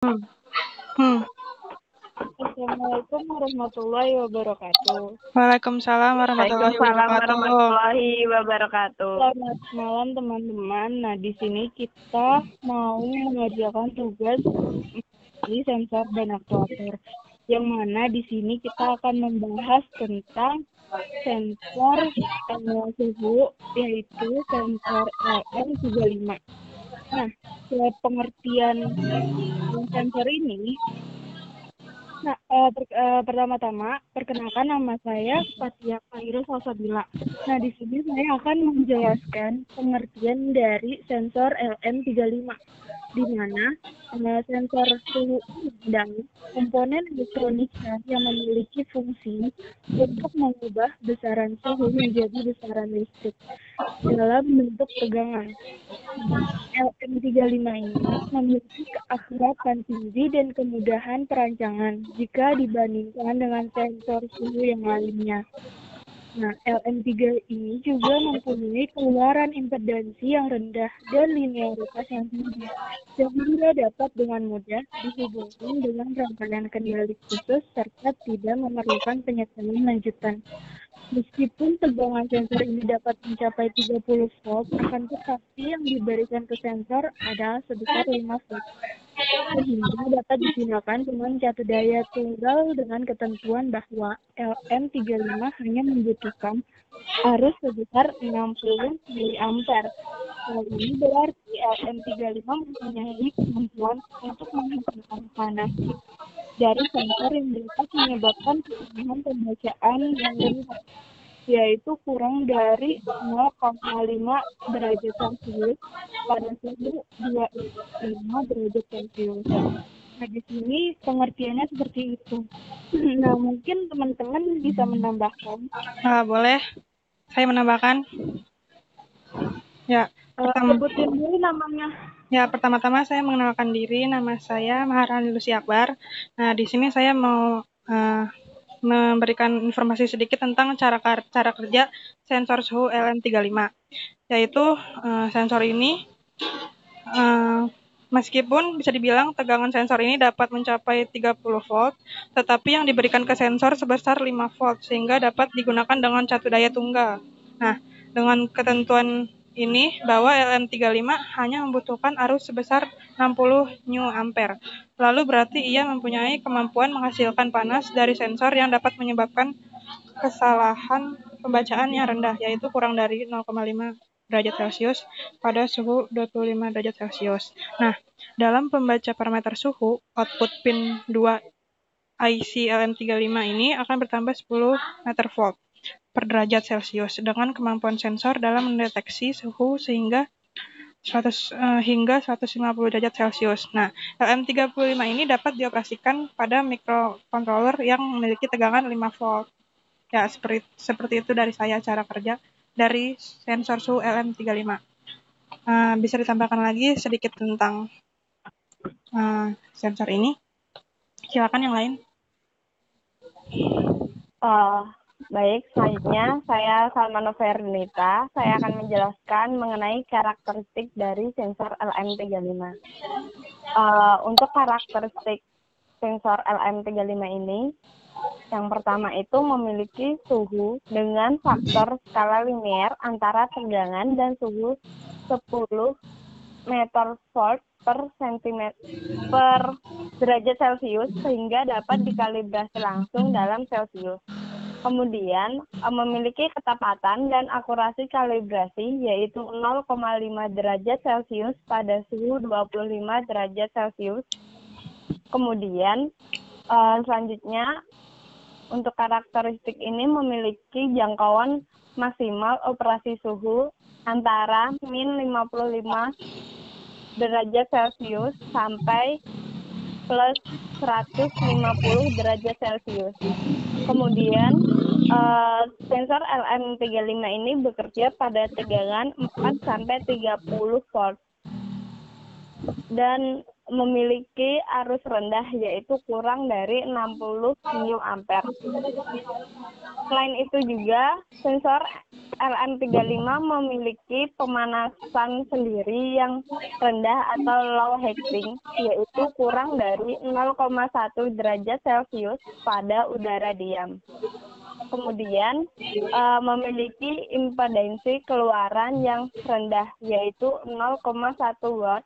Hmm. Hmm. Assalamualaikum warahmatullahi wabarakatuh. Waalaikumsalam warahmatullahi wabarakatuh. Selamat malam teman-teman. Nah, di sini kita mau mengerjakan tugas di sensor dan aktuator. Yang mana di sini kita akan membahas tentang sensor eh, suhu yaitu sensor LM35. Nah, pengertian sensor ini Nah, uh, per, uh, pertama-tama perkenalkan nama saya Fatia Khairul Salsabila. Nah, di sini saya akan menjelaskan pengertian dari sensor LM35 di mana uh, sensor suhu dan komponen elektronika yang memiliki fungsi untuk mengubah besaran suhu menjadi besaran listrik dalam bentuk tegangan. LM35 ini memiliki keakuratan tinggi dan kemudahan perancangan jika dibandingkan dengan sensor suhu yang lainnya. Nah, LM3 ini juga mempunyai keluaran impedansi yang rendah dan linearitas yang tinggi, sehingga dapat dengan mudah dihubungkan dengan rangkaian kendali khusus serta tidak memerlukan penyesuaian lanjutan. Meskipun tegangan sensor ini dapat mencapai 30 volt, akan tetapi yang diberikan ke sensor adalah sebesar 5 volt. Sehingga dapat digunakan dengan satu daya tunggal dengan ketentuan bahwa LM35 hanya membutuhkan arus sebesar 60 mA. Hal ini berarti LM35 mempunyai kemampuan untuk menghasilkan panas dari sensor yang dapat menyebabkan ketegangan pembacaan yang rendah yaitu kurang dari 0,5 derajat Celcius pada suhu 25 derajat Celcius. Nah, di sini pengertiannya seperti itu. Nah, mungkin teman-teman bisa menambahkan. Ah, boleh. Saya menambahkan. Ya, pertama, sebutin dulu namanya. Ya, pertama-tama saya mengenalkan diri. Nama saya Maharani Lucy Akbar. Nah, di sini saya mau uh, memberikan informasi sedikit tentang cara cara kerja sensor suhu LM35 yaitu uh, sensor ini uh, meskipun bisa dibilang tegangan sensor ini dapat mencapai 30 volt tetapi yang diberikan ke sensor sebesar 5 volt sehingga dapat digunakan dengan satu daya tunggal. Nah dengan ketentuan ini bahwa LM35 hanya membutuhkan arus sebesar 60 new ampere. Lalu berarti ia mempunyai kemampuan menghasilkan panas dari sensor yang dapat menyebabkan kesalahan pembacaan yang rendah, yaitu kurang dari 0,5 derajat Celcius pada suhu 25 derajat Celcius. Nah, dalam pembaca parameter suhu, output pin 2 IC LM35 ini akan bertambah 10 meter volt per derajat Celcius dengan kemampuan sensor dalam mendeteksi suhu sehingga 100 uh, eh, hingga 150 derajat Celcius. Nah, LM35 ini dapat dioperasikan pada microcontroller yang memiliki tegangan 5 volt. Ya, seperti seperti itu dari saya cara kerja dari sensor suhu LM35. Uh, eh, bisa ditambahkan lagi sedikit tentang uh, sensor ini. Silakan yang lain. Uh, Baik, selanjutnya saya Salmano Fernita. Saya akan menjelaskan mengenai karakteristik dari sensor LM35. Uh, untuk karakteristik sensor LM35 ini, yang pertama itu memiliki suhu dengan faktor skala linear antara tegangan dan suhu 10 meter volt per cm per derajat Celcius sehingga dapat dikalibrasi langsung dalam Celcius. Kemudian eh, memiliki ketepatan dan akurasi kalibrasi yaitu 0,5 derajat Celcius pada suhu 25 derajat Celcius. Kemudian uh, selanjutnya untuk karakteristik ini memiliki jangkauan maksimal operasi suhu antara min 55 derajat Celcius sampai plus 150 derajat Celcius. Kemudian uh, sensor LM35 ini bekerja pada tegangan 4 sampai 30 volt. Dan memiliki arus rendah yaitu kurang dari 60 mA. Selain itu juga sensor LM35 memiliki pemanasan sendiri yang rendah atau low heating yaitu kurang dari 0,1 derajat Celcius pada udara diam. Kemudian uh, memiliki impedansi keluaran yang rendah yaitu 0,1 watt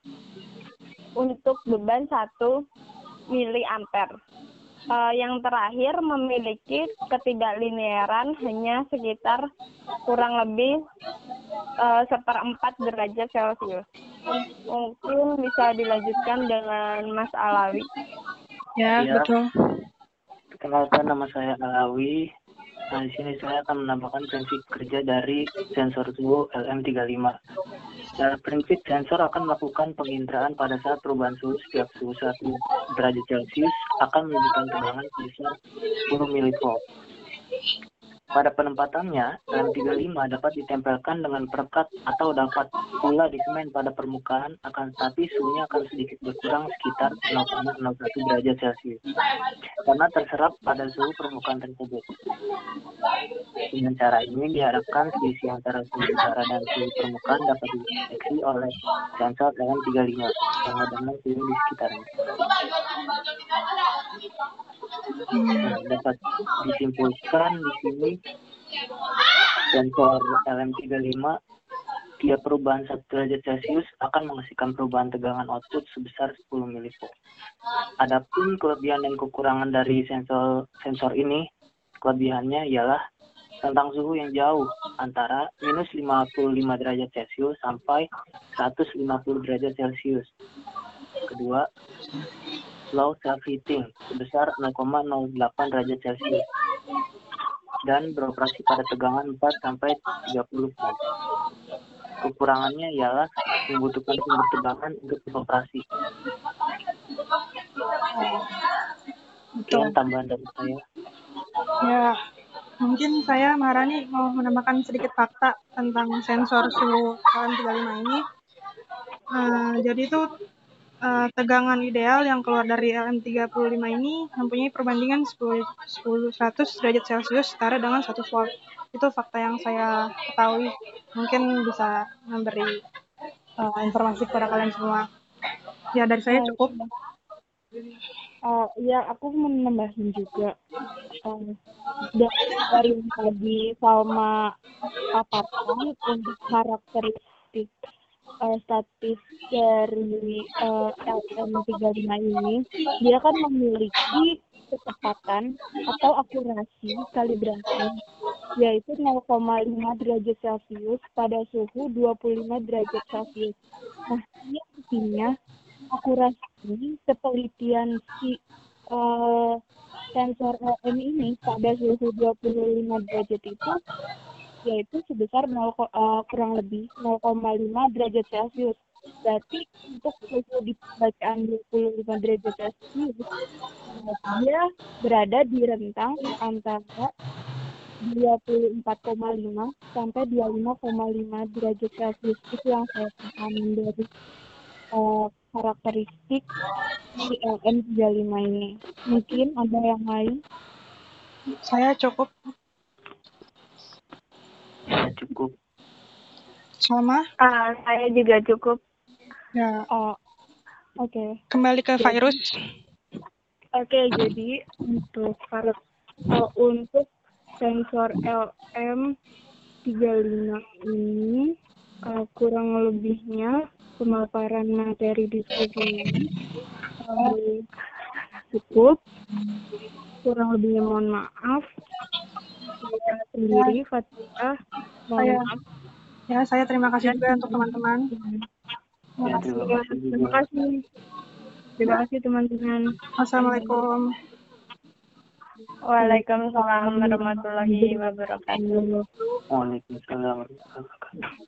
untuk beban 1 miliampere. Uh, yang terakhir memiliki ketidakliniaran hanya sekitar kurang lebih uh, seperempat derajat Celcius. Mungkin bisa dilanjutkan dengan Mas Alawi. Ya, ya. betul. Perkenalkan nama saya Alawi. Nah, di sini saya akan menambahkan prinsip kerja dari sensor suhu LM35. Secara prinsip, sensor akan melakukan penginderaan pada saat perubahan suhu setiap suhu 1 derajat Celcius akan menunjukkan tegangan sebesar 10 mV. Pada penempatannya, LM35 dapat ditempelkan dengan perekat atau dapat pula disemen pada permukaan, akan tetapi suhunya akan sedikit berkurang sekitar 0,01 derajat Celcius karena terserap pada suhu permukaan tersebut. Dengan cara ini diharapkan selisih antara suhu udara dan suhu permukaan dapat dideteksi oleh sensor LM35 yang ada suhu di sekitarnya. Nah, dapat disimpulkan di sini sensor LM35 tiap perubahan 1 derajat Celcius akan menghasilkan perubahan tegangan output sebesar 10 mV. Adapun kelebihan dan kekurangan dari sensor sensor ini, kelebihannya ialah tentang suhu yang jauh antara minus 55 derajat Celcius sampai 150 derajat Celcius. Kedua, low self-heating sebesar 0,08 derajat Celcius dan beroperasi pada tegangan 4 sampai 30 volt. Kekurangannya ialah membutuhkan sumber tegangan untuk beroperasi. Sekian tambahan dari saya. Ya, mungkin saya Marani mau menambahkan sedikit fakta tentang sensor suhu LM35 ini. Uh, jadi itu uh, tegangan ideal yang keluar dari LM35 ini mempunyai perbandingan 10, 10 100 derajat Celcius setara dengan 1 volt. Itu fakta yang saya ketahui. Mungkin bisa memberi uh, informasi kepada kalian semua. Ya, dari saya cukup. Uh, ya, aku mau menambahin juga. Um, dari tadi Salma paparkan untuk karakteristik uh, statis dari uh, LM35 ini, dia kan memiliki kecepatan atau akurasi kalibrasi yaitu 0,5 derajat Celcius pada suhu 25 derajat Celcius. Nah, ini artinya akurasi kepelitian si uh, sensor LM ini pada suhu 25 derajat itu yaitu sebesar 0, uh, kurang lebih 0,5 derajat Celcius. Berarti untuk suhu di bacaan 25 derajat Celcius, dia berada di rentang antara 24,5 sampai 25,5 derajat Celcius. Itu yang saya pahami dari uh, karakteristik di LM35 ini. Mungkin ada yang lain? Saya cukup cukup. Sama? Uh, saya juga cukup. Ya. Oh, oke. Okay. Kembali ke jadi, virus. Oke, okay, jadi untuk virus uh, untuk sensor LM35 ini uh, kurang lebihnya pemaparan materi diskusi ini uh, cukup kurang lebihnya mohon maaf saya sendiri Fatihah saya ya saya terima kasih juga untuk teman-teman. Ya, terima kasih terima kasih terima kasih teman-teman. Assalamualaikum. Waalaikumsalam warahmatullahi wabarakatuh. Waalaikumsalam warahmatullahi wabarakatuh.